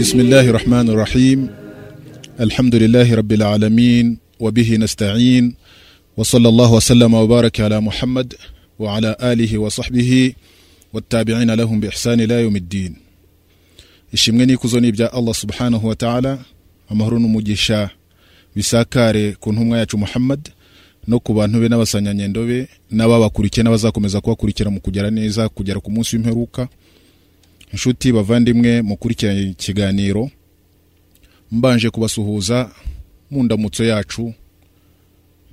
بسم الله الرحمن الرحيم الحمد لله رب العالمين وبه نستعين وصلى الله وسلم وبارك على محمد وعلى آله وصحبه والتابعين لهم بإحسان إلى يوم الدين ishimwe n'ikuzo ni ibya allah subhanahu wa ta'ala amahoro n'umugisha bisakare ku ntumwa yacu muhammad no ku bantu be n'abasanyanyendo be n'ababakurikiye n'abazakomeza kubakurikira mu kugera neza kugera ku munsi w'imperuka Inshuti bavandimwe mukurikiranye ikiganiro. Mbanje kubasuhuza mu ndamutso yacu.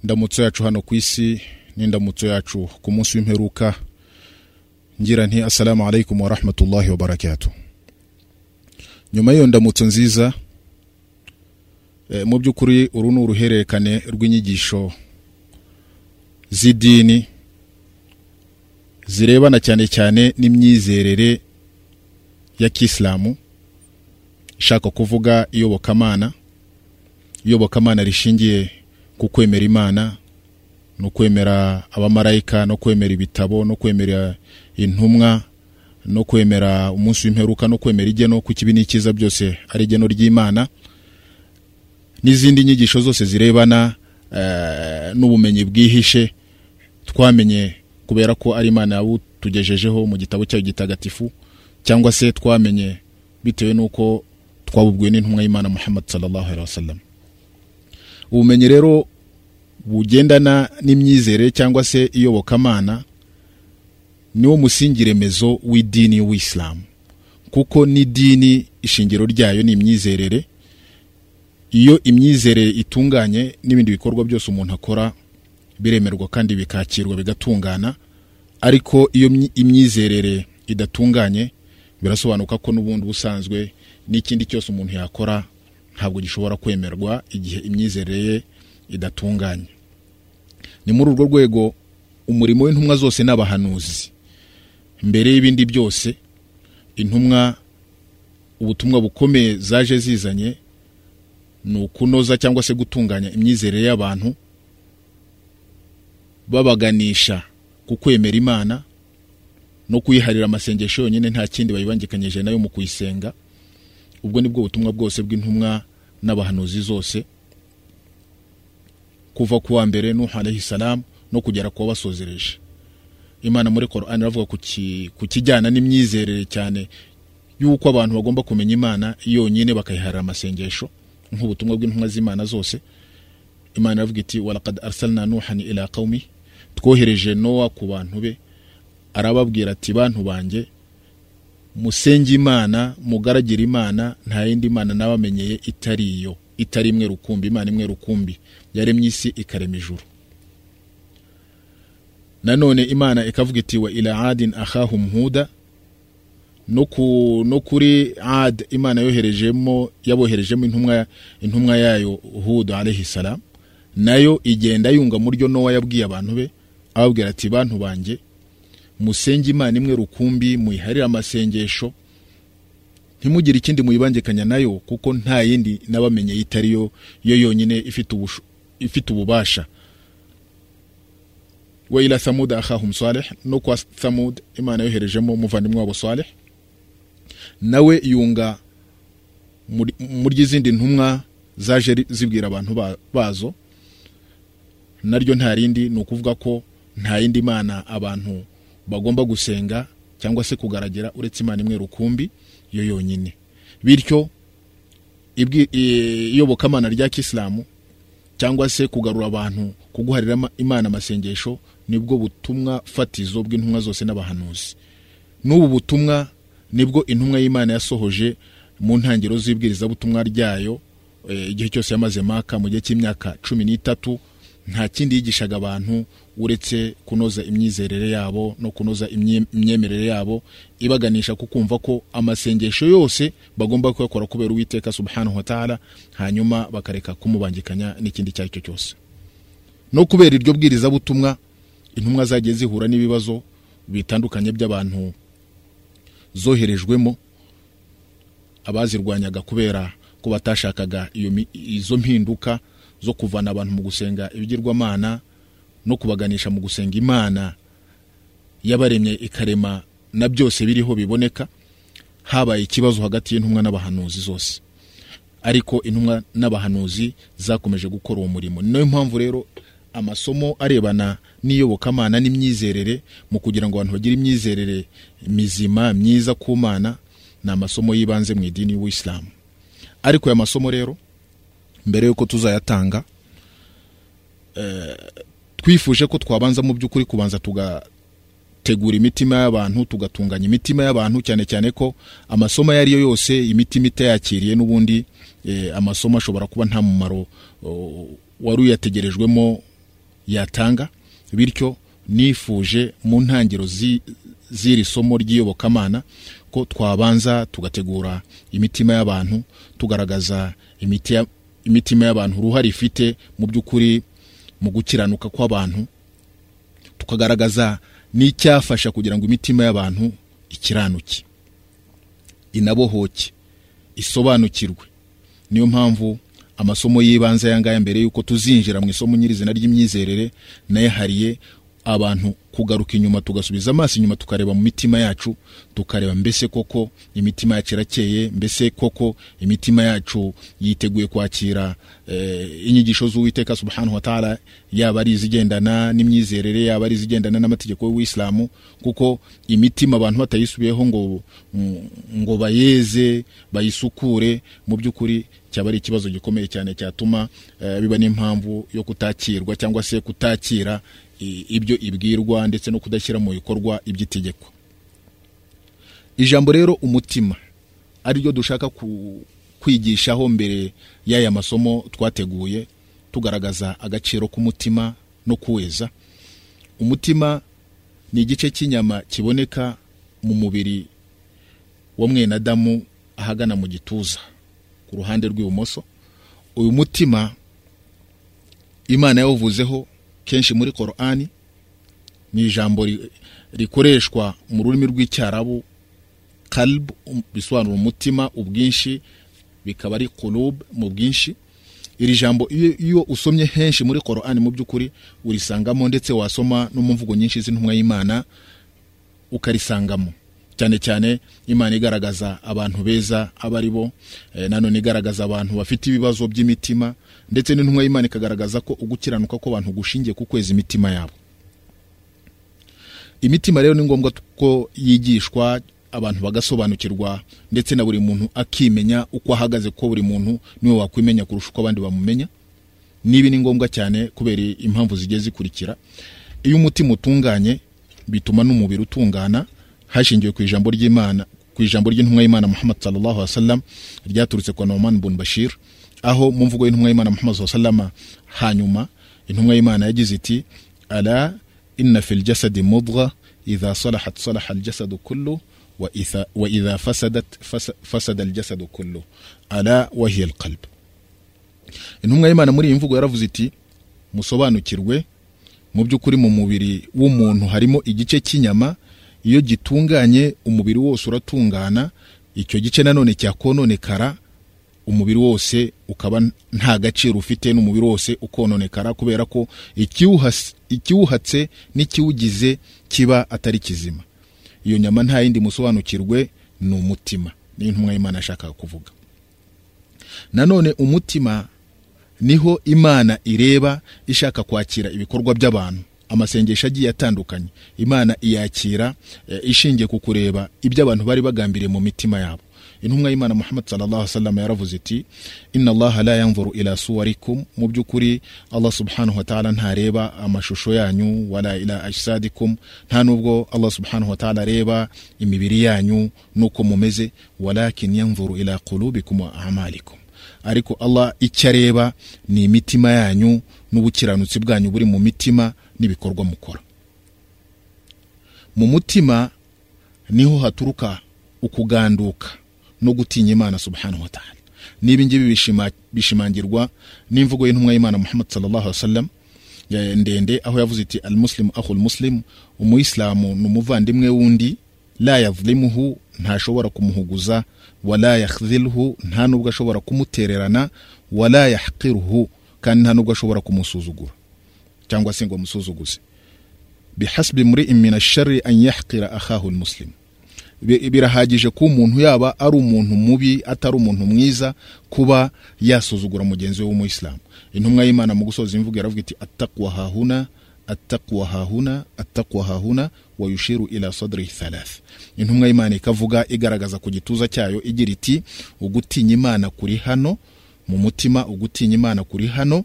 Ndamutso yacu hano ku isi n'indamutso yacu ku munsi w'imperuka. Ngira nti assalamu alaikum wa rahmatullahi wa barakatuh. Nyuma y'iyo ndamutso nziza eh, mu by'ukuri uru ni uruhererekane rw'inyigisho z'idini zirebana cyane cyane n'imyizerere ya kisilamu ishaka kuvuga iyobokamana iyobokamana rishingiye ku kwemera imana no kwemera abamarayika no kwemera ibitabo no kwemera intumwa no kwemera umunsi w'imperuka no kwemera igeno ku kibi n'ikiza byose ari igeno ry'imana n'izindi nyigisho zose zirebana eh, n'ubumenyi bwihishe twamenye kubera ko ari imana yabutugejejeho mu gitabo cyayo gitagatifu cyangwa se twamenye bitewe n'uko twabubwiwe n'intumwa y'imana muhammad sallallahu alaihi wasallam. Ubumenyi rero bugendana n'imyizere cyangwa se iyobokamana niwo musingi remezo w'idini w'isilamu kuko n'idini ishingiro ryayo ni imyizerere. Iyo imyizerere itunganye n'ibindi bikorwa byose umuntu akora biremerwa kandi bikakirwa bigatungana ariko iyo myi- imyizerere idatunganye birasobanuka ko n'ubundi busanzwe n'ikindi cyose umuntu yakora ntabwo gishobora kwemerwa igihe imyizerere ye idatunganye. Ni muri urwo rwego umurimo w'intumwa zose n'abahanuzi. Mbere y'ibindi byose intumwa ubutumwa bukomeye zaje zizanye ni ukunoza cyangwa se gutunganya imyizerere y'abantu babaganisha ku kwemera imana no kuyiharira amasengesho yonyine nta kindi bayibangikanyije na yo mu kuyisenga. Ubwo ni bwo butumwa bwose bw'intumwa n'abahanuzi zose. Kuva ku wa mbere nuhu alayhi salam no kugera ku wabasozereje imana muri Qur'an iravuga ku ki- ku kijyana n'imyizerere cyane yuko abantu bagomba kumenya imana yonyine bakayiharira amasengesho nk'ubutumwa bw'intumwa z'imana zose. Imana iravuga iti walaqad arsalna nuhan ila qaumi twohereje nowa ku bantu be arababwira ati bantu banjye musenge imana mugaragire imana nta yindi mana nabamenyeye itari iyo. Itari imwe rukumbi imana imwe rukumbi. Yaremye isi ikarema ijuru. Nanone imana ikavuga iti wa ila adin akhahum huda. No, ku, no kuri ad imana yoherejemo yaboherejemo intumwa, intumwa yayo hudu alayhi salam. Nayo igenda yunga mu ryo nowa yabwiye abantu be ababwira ati bantu banjye musenge imana imwe rukumbi muyiharire amasengesho ntimugire ikindi muyibangikanya na yo kuko nta yindi nabamenye itari yo yo yonyine ifite ububasha. Wa ila thamud akhahum salih no kwa thamud imana yoherejemo umuvandimwe wabo salih nawe yunga muri izindi ntumwa zaje zibwira abantu ba- bazo. Naryo nta rindi ni ukuvuga ko nta yindi mana abantu bagomba gusenga cyangwa se kugaragira uretse imana imwe rukumbi yo yonyine. Bityo iyobokamana rya kisilamu cyangwa se kugarura abantu kuguharira imana amasengesho ni bwo butumwa fatizo bw'intumwa zose n'abahanuzi. N'ubu butumwa ni bwo intumwa y'imana yasohoje mu ntangiriro z'ibwirizabutumwa ryayo eh, igihe cyose yamaze maka mu gihe cy'imyaka cumi n'itatu nta kindi yigishaga abantu uretse kunoza imyizerere yabo no kunoza imye- imyemerere yabo ibaganisha ku kumva ko amasengesho yose bagomba kuyakora kubera uwiteka subhanahu wa ta'ala hanyuma bakareka kumubangikanya n'ikindi icyo ari cyo cyose. No kubera iryo bwirizabutumwa intumwa zagiye zihura n'ibibazo bitandukanye by'abantu zoherejwemo abazirwanyaga kubera ko batashakaga izo mpinduka zo kuvana abantu mu gusenga ibigirwamana no kubaganisha mu gusenga imana. Yabaremye ikarema na byose biriho biboneka habaye ikibazo hagati y'intumwa n'abahanuzi zose. Ariko intumwa n'abahanuzi zakomeje gukora uwo murimo. Ni na yo mpamvu rero amasomo arebana n'iyobokamana n'imyizerere mu kugira ngo abantu bagire imyizerere mizima myiza ku mana ni amasomo y'ibanze mu idini y'ubuyisilamu ariko aya masomo rero mbere y'uko tuzayatanga eh, twifuje ko twabanza mu by'ukuri kubanza tugategura imitima y'abantu tugatunganya imitima y'abantu cyane cyane ko amasomo ayo ari yo yose imitima itayakiriye n'ubundi eh, amasomo ashobora kuba nta mumaro wari uyategerejwemo yatanga. Bityo nifuje mu ntangiro zi- z'iri somo ry'iyobokamana ko twabanza tugategura imitima y'abantu tugaragaza imiti imitima y'abantu uruhare ifite mu by'ukuri mu gukiranuka kw'abantu tukagaragaza n'icyafasha kugira ngo imitima y'abantu ikiranuke inabohoke isobanukirwe. Niyo mpamvu amasomo y'ibanze aya ngaya mbere y'uko tuzinjira mu isomo nyirizina ry'imyizerere nayahariye abantu kugaruka inyuma tugasubiza amaso inyuma tukareba mu mitima yacu tukareba mbese koko imitima yacu irakeye mbese koko imitima yacu yiteguye kwakira eh, inyigisho z'uwiteka subhanahu wa ta'ala yaba ari izigendana n'imyizerere yaba ari izigendana n'amategeko y'uwisilamu kuko imitima abantu batayisubiyeho ngo ngo bayeze bayisukure mu by'ukuri cyaba ari ikibazo gikomeye cyane cyatuma eh, biba n'impamvu yo kutakirwa cyangwa se kutakira ibyo ibwirwa ndetse no kudashyira mu bikorwa iby'itegeko. Ijambo rero umutima ari ryo dushaka kwigishaho mbere y'aya masomo twateguye tugaragaza agaciro k'umutima no kuweza. Umutima ni igice cy'inyama kiboneka mu mubiri wa mwene adamu ahagana mu gituza ku ruhande rw'ibumoso. Uyu mutima imana yawuvuzeho kenshi muri korani ni ijambo ri- rikoreshwa mu rurimi rw'icyarabu kalb um, bisobanura umutima ubwinshi bikaba ari kulub mu bwinshi. Iri jambo iyo, iyo usomye henshi muri korani mu by'ukuri urisangamo ndetse wasoma no mu mvugo nyinshi z'intumwa y'imana ukarisangamo. Cyane cyane imana igaragaza abantu beza aba ari bo eh, nanone igaragaza abantu bafite ibibazo by'imitima ndetse n'intumwa y'imana ikagaragaza ko ugukiranuka kw'abantu gushingiye ku kweza imitima yabo. Imitima rero ni ngombwa ko yigishwa abantu bagasobanukirwa ndetse na buri muntu akimenya uko ahagaze ko buri muntu ni we wakwimenya kurusha uko abandi bamumenya. Nibi ni ngombwa cyane kubera impamvu zigiye zikurikira. Iyo umutima utunganye bituma n'umubiri utungana hashingiwe ku ijambo ry'imana ku ijambo ry'intumwa y'imana muhammad sallallahu alaihi wasallam ryaturutse kwa Nu'man bin Bashir. Aho mu mvugo y'intumwa y'imana muhammad wasallam hanyuma intumwa y'imana yagize iti ala inna fil jasadi mudgha idha salahat salaha aljasadu kullu wa itha- wa idha fasadat fasa- fasada aljasadu kullu. Ala wa hiya alqalb intumwa y'imana muri iyi mvugo yaravuze iti musobanukirwe mu by'ukuri mu mubiri w'umuntu harimo igice cy'inyama iyo gitunganye umubiri wose uratungana icyo gice nanone cyakononekara umubiri wose ukaba nta gaciro ufite n'umubiri wose ukononekara kubera ko ikiwuhatse n'ikiwugize kiba atari kizima. Iyo nyama nta yindi musobanukirwe ni umutima. Niyo intumwa y'imana yashakaga kuvuga. Nanone umutima ni ho imana ireba ishaka kwakira ibikorwa by'abantu. Amasengesho agiye atandukanye. Imana iyakira eh, ishingiye ku kureba ibyo abantu bari bagambiriye mu mitima yabo. Intumwa y'imana muhammad sallallahu wasallam yaravuze iti inna allaha la yanzuru ila suwarikum. Mu by'ukuri allah subhanahu wa ta'ala ntareba amashusho yanyu wala ila ajsadikum. Nta nubwo allah subhanahu wa ta'ala areba imibiri yanyu nuko mumeze walakin yanzuru ila qulubikum wa amalikum. Ariko allah icyo areba ni imitima yanyu n'ubukiranutsi bwanyu buri mu mitima n'ibikorwa mukora. Mu mutima ni ho haturuka ukuganduka. No gutinya imana subhanahu wa ta'ala. N'ibi ngibi bishima- bishimangirwa n'imvugo y'intumwa y'imana muhammad sallallahu alaihi wasallam ndende aho yavuze iti al muslim akhul muslim umuyisilamu ni umuvandimwe w'undi la yadhlimuhu ntashobora kumuhuguza wala yakhdhilhu nta nubwo ashobora kumutererana wala yahqiruhu kandi nta nubwo ashobora kumusuzugura. Cyangwa se ngo amusuzuguze. Bihasbi muri'in min ashari an yahqira akhahu birahagije kuba umuntu yaba ari umuntu mubi atari umuntu mwiza kuba yasuzugura mugenzi we w'umuyisilamu. Intumwa y'imana mu gusoza imvugo yaravuga iti atakwa hahuna atakwa hahuna atakwa hahuna wa yushiru ila sadri thalath. Intumwa y'imana ikavuga igaragaza ku gituza cyayo igira iti ugutinya imana kuri hano mu mutima ugutinya imana kuri hano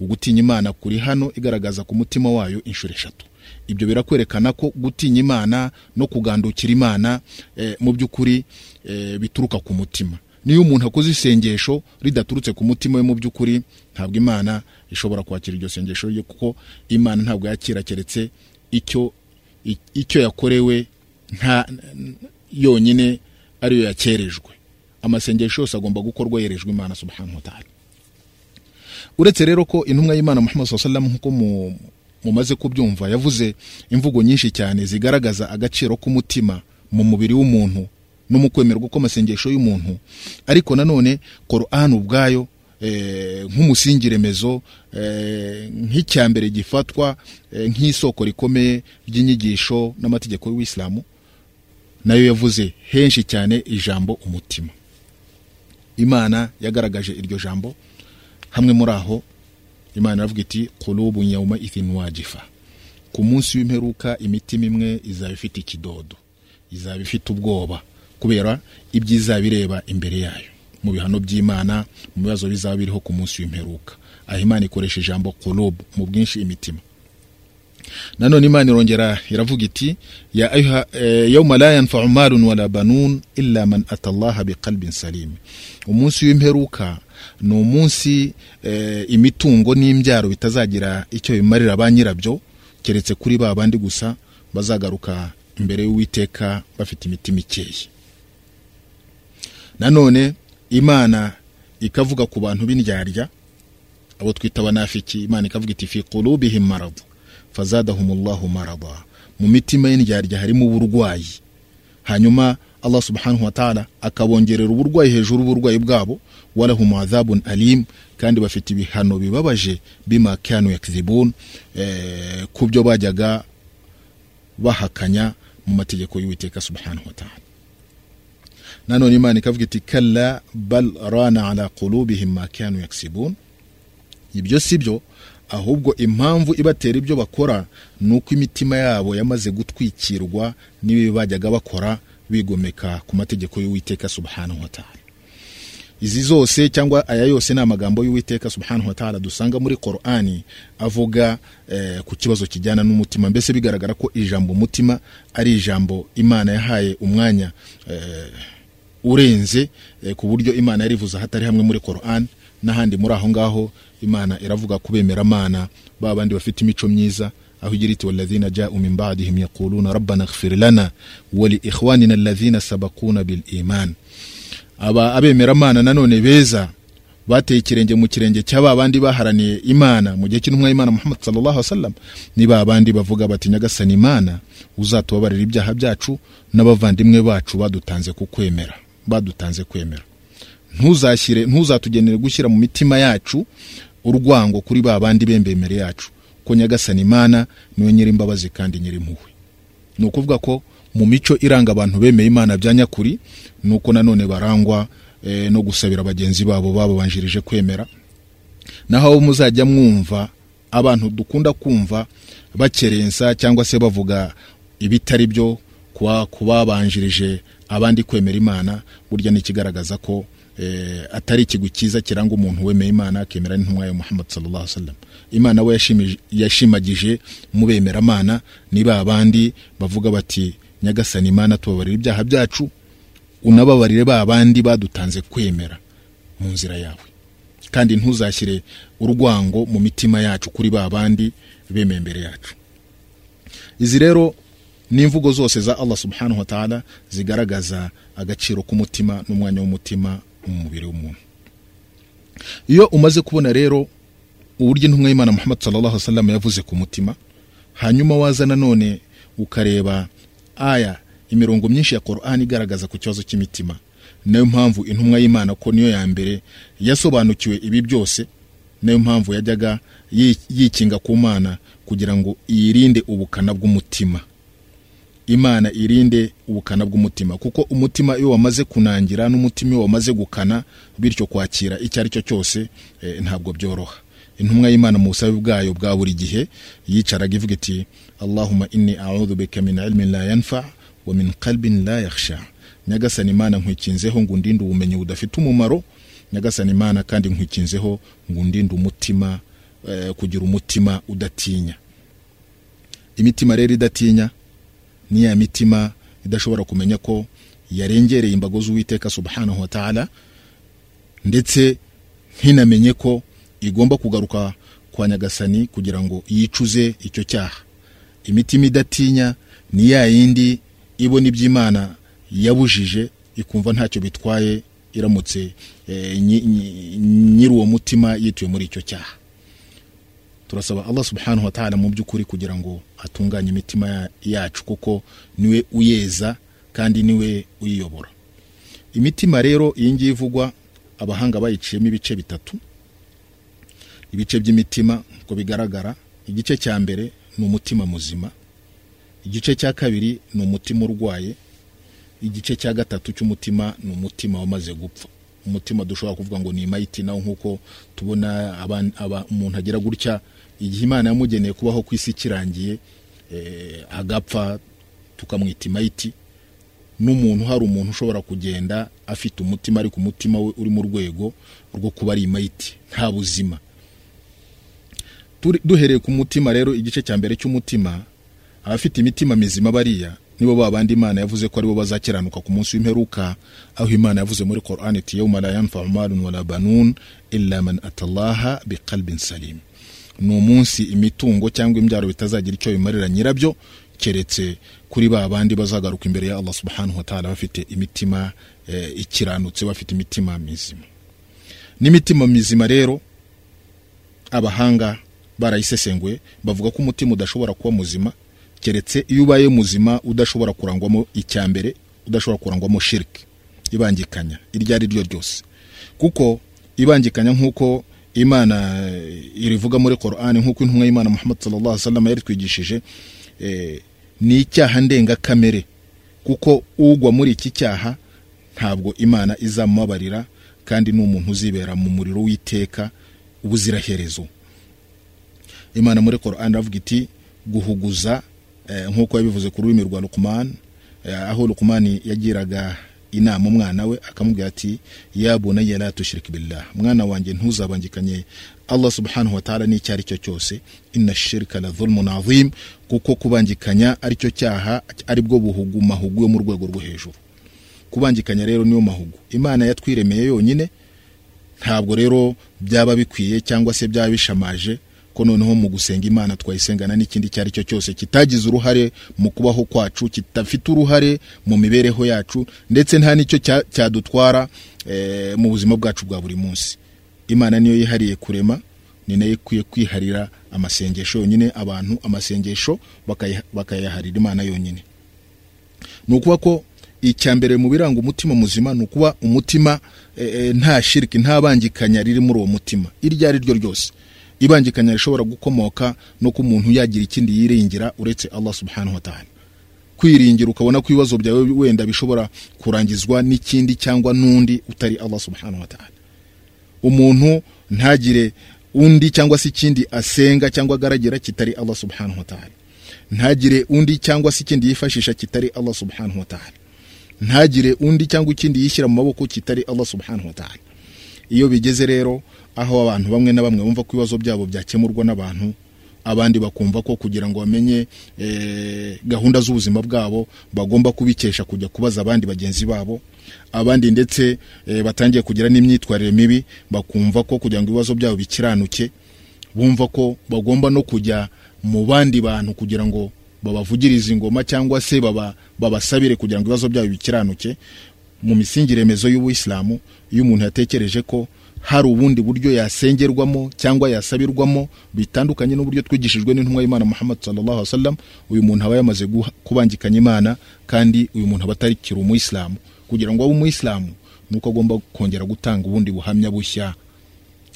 ugutinya imana kuri hano igaragaza ku mutima wayo inshuro eshatu. Ibyo birakwerekana ko gutinya imana no kugandukira imana eh, mu by'ukuri eh, bituruka ku mutima. Niyo umuntu akoze isengesho ridaturutse ku mutima we mu by'ukuri ntabwo imana ishobora kwakira iryo sengesho rye kuko imana ntabwo yakira keretse icyo icyo yakorewe nta yonyine ariyo yakerejwe. Amasengesho yose agomba gukorwa yerejwe imana subhanahu wa ta'ala. Uretse rero ko intumwa y'imana muhammad sallallahu alaihi wasallam nk'uko mumaze kubyumva yavuze imvugo nyinshi cyane zigaragaza agaciro k'umutima mu mubiri w'umuntu no mu kwemerwa kw'amasengesho y'umuntu. Ariko nanone korani ubwayo eh, nk'umusingi remezo eh, nk'icyambere gifatwa eh, nk'isoko rikomeye ry'inyigisho n'amategeko y'uwisilamu na yo yavuze henshi cyane ijambo umutima. Imana yagaragaje iryo jambo hamwe muri aho imana iravuga iti kulubu yauma ithin wajifa. Ku munsi w'imperuka imitima imwe izaba ifite ikidodo izaba ifite ubwoba kubera ibyiza bireba imbere yayo. Mu bihano by'imana mu bibazo bizaba biriho ku munsi w'imperuka. Aho imana ikoresha ijambo kulubu mu bwinshi imitima. Nanone imana irongera iravuga iti eh, yauma la yanfau malun wala banun illa man ata allaha biqalbin salim. Umunsi w'imperuka ni umunsi eh, imitungo n'imbyaro bitazagira icyo bimarira ba nyirabyo keretse kuri ba bandi gusa bazagaruka imbere y'uwiteka bafite imitima ikeye. Nanone imana ikavuga ku bantu b'indyarya abo twita abanafiki imana ikavuga iti fi qulubihim marad fazadahumullahu marada mu mitima y'indyarya harimo uburwayi. Hanyuma allah subhanahu wa ta'ala akabongerera uburwayi hejuru y'uburwayi bwabo walahum adhabun alim kandi bafite ibihano bibabaje bima kanu yakzibun eh, ku byo bajyaga bahakanya mu mategeko y'uwiteka subhanahu wa ta'ala. Nanone imana ikavuga iti kalla bal rana ala qulubihim ma kanu yaksibun ibyo si byo ahubwo impamvu ibatera ibyo bakora ni uko imitima yabo yamaze gutwikirwa n'ibibi bajyaga bakora bigomeka ku mategeko y'uwiteka subhanahu wa ta'ala. Izi zose cyangwa aya yose ni amagambo y'uwiteka subhanahu wa ta'ala dusanga muri korani avuga eh, ku kibazo kijyana n'umutima. Mbese bigaragara ko ijambo umutima ari ijambo imana yahaye umwanya eh, urenze eh, ku buryo imana yarivuze hatari hamwe muri korani n'ahandi muri aho ngaho imana iravuga kubemera amana ba bandi bafite imico myiza aho igira iti walladhina jau min ba'dihim yaquluna rabbana ighfir lana wa li ikhwanina alladhina sabaquna bil iman. Aba abemeramana nanone beza bateye ikirenge mu kirenge cya ba bandi baharaniye imana. Mu gihe cy'intumwa y'imana muhammad sallallahu alaihi wasallam ni ba bandi bavuga bati nyagasani imana uzatubabarira ibyaha byacu n'abavandimwe bacu badutanze kukwemera. Badutanze kwemera. Ntuzashyire ntuzatugenere gushyira mu mitima yacu urwango kuri ba bandi bembemere yacu. Ko nyagasani imana ni we nyir'imbabazi kandi nyir'impuhwe ni ukuvuga ko mu mico iranga abantu bemeye imana bya nyakuri ni uko nanone barangwa eh, no gusabira bagenzi babo bababanjirije kwemera. Naho abo muzajya mwumva abantu dukunda kumva bakerensa cyangwa se bavuga ibitari byo kuba kubabanjirije abandi kwemera imana burya ni ikigaragaza ko eh, atari ikigo cyiza kiranga umuntu wemeye imana akemera n'intumwa ya muhammad sallallahu alaihi wasallam. Imana we yashimagije mu bemeramana ni ba bandi bavuga bati nyagasani imana tubabarira ibyaha byacu unababarire ba bandi badutanze kwemera mu nzira yawe. Kandi ntuzashyire urwango mu mitima yacu kuri ba bandi bemeye imbere yacu. Izi rero ni imvugo zose za allah subhanahu wa ta'ala zigaragaza agaciro k'umutima n'umwanya w'umutima mu mubiri w'umuntu. Iyo umaze kubona rero uburyo intumwa y'imana muhammad sallallahu alaihi wasallam yavuze ku mutima hanyuma waza nanone ukareba aya imirongo myinshi ya Qur'an igaragaza ku kibazo cy'imitima. Nayo mpamvu intumwa y'Imana ko niyo ya mbere yasobanukiwe ibi byose na yo mpamvu yajyaga yi- yikinga ku mana kugira ngo yirinde ubukana bw'umutima. Imana irinde ubukana bw'umutima kuko umutima iyo wamaze kunangira n'umutima iyo wamaze gukana bityo kwakira icyo ari cyo cyose eh, ntabwo byoroha. Intumwa y'imana mu busabe bwayo bwa buri gihe yicaraga ivuga iti allahuma inni audhu bika min ilmin la yanfa wa min qalbin la yakhsha. Nyagasani imana nkwikinzeho ngo undinde ubumenyi budafite umumaro. Nyagasani imana kandi nkwikinzeho ngo undinde umutima eh, kugira umutima udatinya. Imitima rero idatinya ni ya mitima idashobora kumenya ko yarengereye imbago z'uwiteka subhanahu wa ta'ala ndetse ntinamenye ko igomba kugaruka kwa nyagasani kugira ngo yicuze icyo cyaha. Imitima idatinya ni ya yindi ibona iby'imana yabujije ikumva ntacyo bitwaye iramutse eh, nyi- nyi- nyiri uwo mutima yituye muri icyo cyaha. Turasaba allah subhanahu wa ta'ala mu by'ukuri kugira ngo atunganye imitima ya- yacu kuko ni we uyeza kandi ni we uyiyobora. Imitima rero iyi ngiyi ivugwa abahanga bayiciyemo ibice bitatu. Ibice by'imitima uko bigaragara igice cya mbere ni umutima muzima igice cya kabiri ni umutima urwaye igice cya gatatu cy'umutima ni umutima wamaze gupfa. Umutima dushobora kuvuga ngo ni imayiti nawo nk'uko tubona umuntu agira gutya igihe imana yamugeneye kubaho ku isi kirangiye eh, agapfa tukamwita imayiti n'umuntu hari umuntu ushobora kugenda afite umutima ariko umutima we uri mu rwego rwo kuba ari imayiti nta buzima. Duhereye ku mutima rero igice cya mbere cy'umutima abafite imitima mizima bariya nibo ba bandi imana yavuze ko ari bo bazakiranuka ku munsi w'imperuka aho imana yavuze muri Qur'an iti yawma la yanfa'u malun wala banun illa man atallaha salim. Ni umunsi imitungo cyangwa imbyaro bitazagira icyo bimarira nyirabyo keretse kuri ba bandi bazagaruka imbere ya Allah subhanahu wa ta'ala bafite imitima eh, ikiranutse bafite imitima mizima. N'imitima mizima rero abahanga barayisesenguye bavuga ko umutima udashobora kuba muzima keretse iyo ubaye muzima udashobora kurangwamo icya mbere udashobora kurangwamo shiriki ibangikanya iryo ari ryo ryose. Kuko ibangikanya nk'uko imana eh, irivuga muri Qur'an nk'uko intumwa y'imana Muhammad sallallahu alaihi wasallam yaritwigishije eh, ni icyaha ndengakamere kuko ugwa muri iki cyaha ntabwo imana izamubabarira kandi ni umuntu uzibera mu muriro w'iteka ubuziraherezo. Imana muri Qur'an iravuga iti guhuguza eh, nk'uko yabivuze ku rurimi rwa Luqman eh, aho Luqman yagiraga inama umwana we akamubwira ati ya bunayya la tushrik billah. Mwana wanjye ntuzabangikanye Allah subhanahu wa ta'ala n'icyo ari cyo cyose. Inna shirka la dhulmun azim. Kuko kubangikanya ari cyo cyaha ari bwo buhugu mahugu yo mu rwego rwo hejuru. Kubangikanya rero niyo mahugu. Imana yatwiremeye yonyine ntabwo rero byaba bikwiye cyangwa se byaba bishamaje ko noneho mu gusenga imana twayisengana n'ikindi icyo ari cyo cyose kitagize uruhare mu kubaho kwacu kitafite uruhare mu mibereho yacu ndetse nta n'icyo cya- cyadutwara eh, mu buzima bwacu bwa buri munsi. Imana niyo yihariye kurema ni na yo ikwiye kwiharira amasengesho yonyine abantu amasengesho bakayaharira imana yonyine. Ni ukuba ko icya mbere mu biranga umutima muzima ni ukuba umutima eh, eh, nta shiriki nta bangikanya riri uwo mutima. Iryo ari ryo ryose. Ibangikanya rishobora gukomoka no ku muntu yagira ikindi yiringira uretse Allah subhanahu wa ta'ala. Kwiringira ukabona ko ibibazo byawe wenda bishobora kurangizwa n'ikindi cyangwa n'undi utari Allah subhanahu wa ta'ala. Umuntu ntagire undi cyangwa se ikindi asenga cyangwa agaragira kitari Allah subhanahu wa ta'ala. Ntagire undi cyangwa se ikindi yifashisha kitari Allah subhanahu wa ta'ala. Ntagire undi cyangwa ikindi yishyira mu maboko kitari Allah subhanahu wa ta'ala. Iyo bigeze rero aho abantu bamwe na bamwe bumva ko ibibazo byabo byakemurwa n'abantu abandi bakumva ko kugira ngo bamenye eh, gahunda z'ubuzima bwabo bagomba kubikesha kujya kubaza abandi bagenzi babo. Abandi ndetse eh, batangiye kugira n'imyitwarire mibi bakumva ko kugira ngo ibibazo byabo bikiranuke bumva ko bagomba no kujya mu bandi bantu kugira ngo babavugirize ingoma cyangwa se baba, babasabire kugira ngo ibibazo byabo bikiranuke. Mu misingi remezo y'ubuyisilamu iyo umuntu yatekereje ko hari ubundi buryo yasengerwamo cyangwa yasabirwamo bitandukanye n'uburyo twigishijwe n'intumwa y'Imana Muhammad sallallahu alaihi wasallam uyu muntu aba yamaze kubangikanya Imana kandi uyu muntu aba atarikiri umuyisilamu kugira ngo abe umuyisilamu nuko agomba kongera gutanga ubundi buhamya bushya.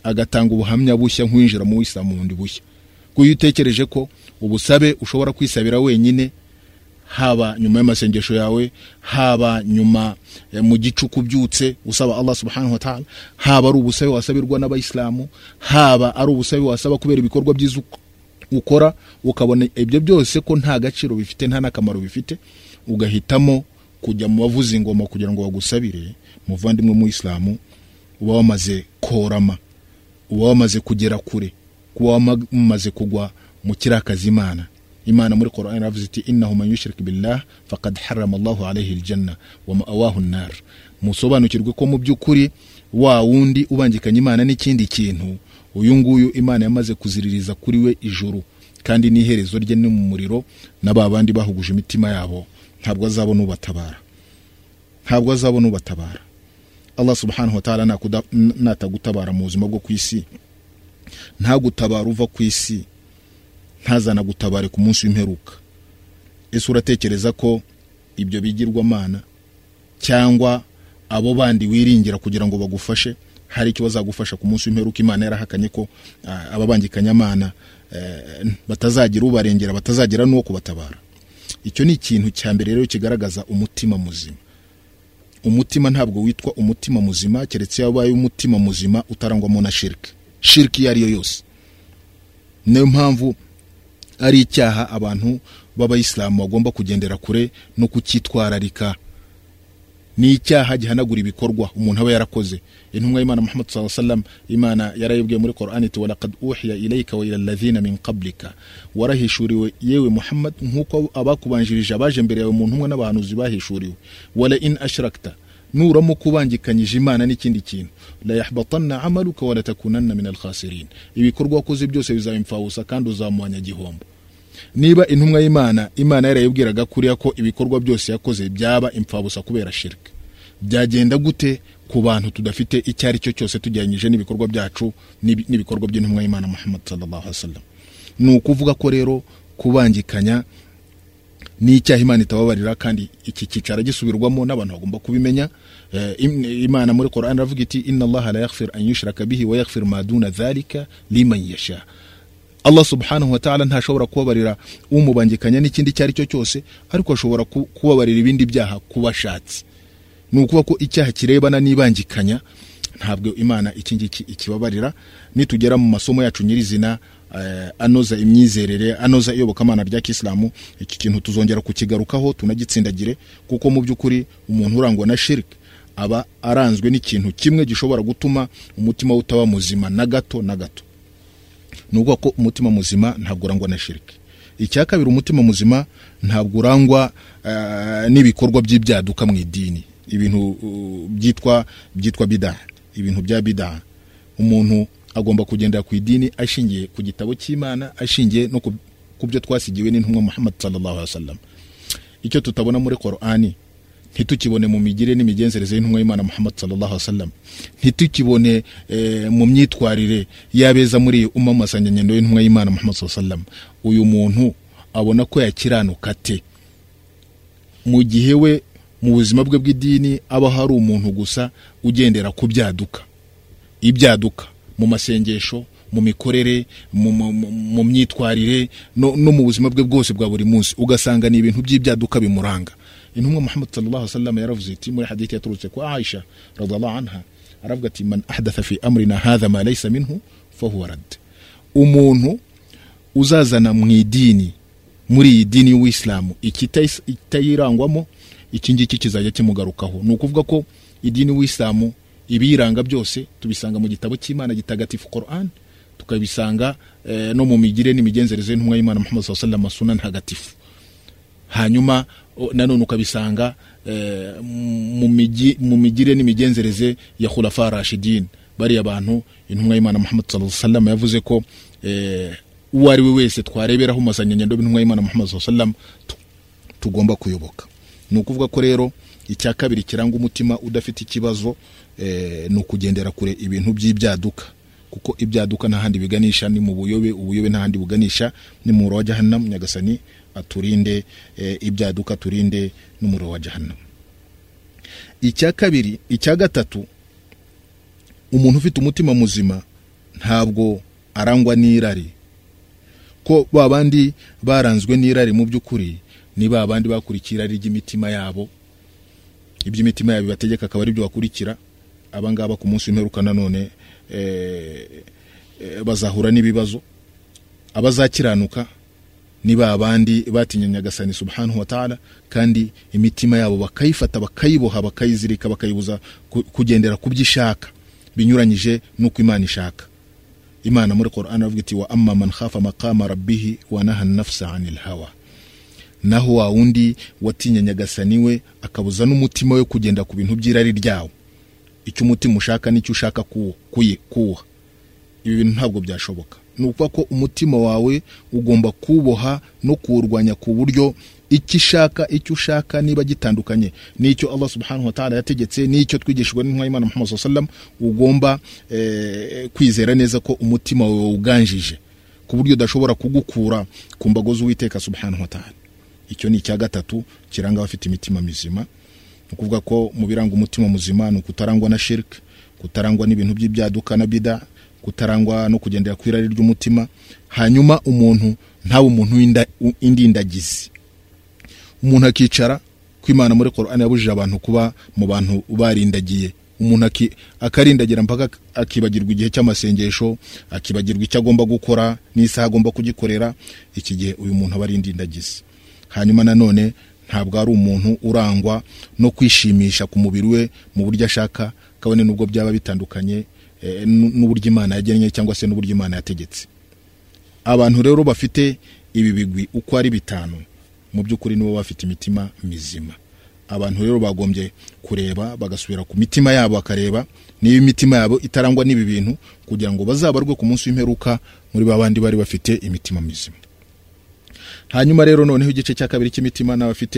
Agatanga ubuhamya bushya nk'uwinjira mu wisilamu bundi bushya. Kuko iyo utekereje ko ubusabe ushobora kwisabira wenyine haba nyuma y'amasengesho yawe haba nyuma eh, mu gicuku ubyutse usaba allah subhanahu wa ta'ala haba ari ubusabe wasabirwa n'abayisilamu haba ari ubusabe wasaba kubera ibikorwa byiza uk- ukora ukabona ibyo byose ko nta gaciro bifite nta n'akamaro bifite ugahitamo kujya mu bavuza ingoma kugira ngo bagusabire muvandimwe mu isilamu uba wamaze korama uba wamaze kugera kure kuba wamaze kugwa mu kirakaza imana muri Qur'an iravuze iti innahu man yushrik billah faqad harrama Allahu alayhi aljanna wa ma'awahu an-nar. Musobanukirwe ko mu by'ukuri wa wundi ubangikanya imana n'ikindi kintu. Uyu nguyu imana yamaze kuziririza kuri we ijuru kandi n'iherezo rye ni mu muriro na ba bandi bahuguje imitima yabo. Ntabwo azabona ubatabara. Ntabwo azabona ubatabara. Allah subhanahu wa ta'ala natagutabara mu buzima bwo ku isi. Ntagutabara uva ku isi. Ntazanagutabare ku munsi w'imperuka. Ese uratekereza ko ibyo bigirwamana cyangwa abo bandi wiringira kugira ngo bagufashe? Hari icyo bazagufasha ku munsi w'imperuka? Imana yarahakanye ko ababangikanyamana eh, batazagira ubarengera batazagira n'uwo kubatabara. Icyo ni ikintu cya mbere rero kigaragaza umutima muzima. Umutima ntabwo witwa umutima muzima keretse iyo wabaye umutima muzima utarangwamo na shiriki shiriki iyo ari yo yose. Niyo mpamvu ari icyaha abantu b'abayisilamu bagomba kugendera kure no kucyitwararika. Ni icyaha gihanagura ibikorwa umuntu aba yarakoze. Intumwa y'imana muhammad alaihi wasallam imana yarayibwiye muri qur'ani iti walaqad uhiya ilayka wa ila min qablika. Warahishuriwe yewe muhammad nk'uko abakubanjirije abaje mbere yawe mu ntumwa n'abahanuzi bahishuriwe. Wala in ashrakta nuramuka ubangikanyije imana n'ikindi kintu. La yahbatanna amaluka wala takunanna min alkhasirin. Ibikorwa wakoze byose bizaba imfabusa kandi uzamwanya gihombo. Niba intumwa y'imana imana yarayibwiraga kuriya ko ibikorwa byose yakoze byaba imfabusa kubera shirika byagenda gute ku bantu tudafite icyo ari cyo cyose tugereranyije n'ibikorwa byacu n'ibi- n'ibikorwa by'intumwa y'imana muhammad sallallahu alaihi wasallam? Ni ukuvuga ko rero kubangikanya ni icyaha imana itababarira kandi iki cyicaro gisubirwamo n'abantu bagomba kubimenya. Eh, im- imana muri Qur'an iravuga iti inna allaha la yaghfir an yushraka bihi wa yaghfir ma duna dhalika liman yasha. Allah subhanahu wa ta'ala ntashobora kubabarira umubangikanya n'ikindi icyo ari cyo cyose ariko ashobora ku- kubabarira ibindi byaha kuba ashatse ni ukuvuga ko icyaha kirebana n'ibangikanya ntabwo imana iki ngiki ikibabarira. Nitugera mu masomo yacu nyirizina eh, anoza imyizerere anoza iyobokamana rya kisilamu iki kintu tuzongera kukigarukaho tunagitsindagire kuko mu by'ukuri umuntu urangwa na shiriki aba aranzwe n'ikintu kimwe gishobora gutuma umutima we utaba muzima na gato na gato. Ni ukuvuga ko umutima muzima ntabwo urangwa na shiriki icya kabiri umutima muzima ntabwo urangwa eh, n'ibikorwa by'ibyaduka mu idini. Ibintu uh, byitwa byitwa bidaha ibintu bya bidaha umuntu agomba kugendera ku idini ashingiye ku gitabo cy'imana ashingiye no ku- byo twasigiwe n'intumwa muhammad sallallahu alaihi wasallam. Icyo tutabona muri Qur'ani ntitukibone mu migire n'imigenzereze y'intumwa y'Imana Muhammad sallallahu alaihi wasallam. Ntitukibone eh, mu myitwarire y'abeza muri umma masanyanyendo y'intumwa y'Imana Muhammad sallallahu alaihi wasallam. Uyu muntu abona ko yakiranuka ate? Mu gihe we mu buzima bwe bw'idini aba hari umuntu gusa ugendera ku byaduka. Ibyaduka mu masengesho mu mikorere mu, myitwarire no mu buzima bwe bwose bwa buri munsi. Ugasanga ni ibintu by'ibyaduka bimuranga. Intumwa muhammad sallallahu alaihi wasallam yaravuze iti muri hadithi yaturutse ku aisha radhiallahu anha aravuga ati man ahdatha fi amrina hadha ma laysa minhu fahuwa rad umuntu uzazana mu idini muri iyi dini y'uwisilamu ikitayis- itayirangwamo iki ngiki kizajya kimugarukaho ni ukuvuga ko idini y'uwisilamu ibiyiranga byose tubisanga mu gitabo cy'imana gitagatifu Quran tukabisanga no mu migire n'imigenzereze y'intumwa y'imana muhammad sallallahu alaihi wasallam suna ntagatifu hanyuma nanone ukabisanga eh, mu migi- mu migire n'imigenzereze ya khulafa rashidin. Bariya bantu intumwa y'imana muhammad sallallahu yavuze ko eh, uwo ari we wese twareberaho mazanyanyendo b'intumwa y'imana muhammad sallallahu tugomba kuyoboka. Ni ukuvuga ko rero icya kabiri kiranga umutima udafite ikibazo eh, ni ukugendera kure ibintu by'ibyaduka. Kuko ibyaduka nta handi biganisha ni mu buyobe ubuyobe nta handi buganisha ni mu jahannam nyagasani aturinde eh, ibyaduka turinde n'umuriro wa jahannam. Icya kabiri icya gatatu umuntu ufite umutima muzima ntabwo arangwa n'irari. Ko ba bandi baranzwe n'irari mu by'ukuri ni ba bandi bakurikira irari ry'imitima yabo. Iby'imitima yabo bibategeka akaba ari byo bakurikira abangaba ku munsi w'imperuka nanone eh, eh, bazahura n'ibibazo. Abazakiranuka ni ba bandi batinye nyagasani subhanahu wa ta'ala kandi imitima yabo bakayifata bakayiboha bakayizirika bakayibuza ku- kugendera ku byo ishaka binyuranyije n'uko imana ishaka. Imana muri Qur'an avuga iti wa amma man khafa maqama rabbihi wa naha nafsa anil hawa. Naho wa wundi watinye nyagasani we akabuza n'umutima we kugenda ku bintu by'irari ryawo. Icyo umutima ushaka n'icyo ushaka kuwuha ibi bintu ntabwo byashoboka. Ni ukuvuga ko umutima wawe ugomba kuwuboha no kuwurwanya ku buryo icyo ishaka icyo ushaka niba gitandukanye. N'icyo Allah subhanahu wa ta'ala yategetse n'icyo twigishijwe y'Imana Muhammad wasallam ugomba eh, kwizera neza ko umutima wawe wuganjije ku buryo udashobora kugukura ku mbago z'uwiteka subhanahu wa ta'ala. Icyo ni icya gatatu kiranga abafite imitima mizima. Ni ukuvuga ko mu biranga umutima muzima ni ukutarangwa na shirk kutarangwa n'ibintu by'ibyaduka na bida kutarangwa no kugendera ku irari ry'umutima hanyuma umuntu ntabe umuntu w'indindagizi umuntu akicara ko imana muri Qur'an yabujije abantu kuba mu bantu barindagiye. Umuntu akarindagira mpaka akibagirwa igihe cy'amasengesho akibagirwa icyo agomba gukora n'isaha agomba kugikorera iki gihe uyu muntu aba ari hanyuma nanone ntabwo ari umuntu urangwa no kwishimisha ku mubiri we mu buryo ashaka kabone n'ubwo byaba bitandukanye n'uburyo imana yagennye cyangwa se n'uburyo imana yategetse. Abantu rero bafite ibi bigwi uko ari bitanu mu by'ukuri nibo bafite imitima mizima. Abantu rero bagombye kureba bagasubira ku mitima yabo bakareba niba imitima yabo itarangwa n'ibi bintu kugira ngo bazabarwe ku munsi w'imperuka muri ba bandi bari bafite imitima mizima. Hanyuma rero noneho igice cya kabiri cy'imitima n'abafite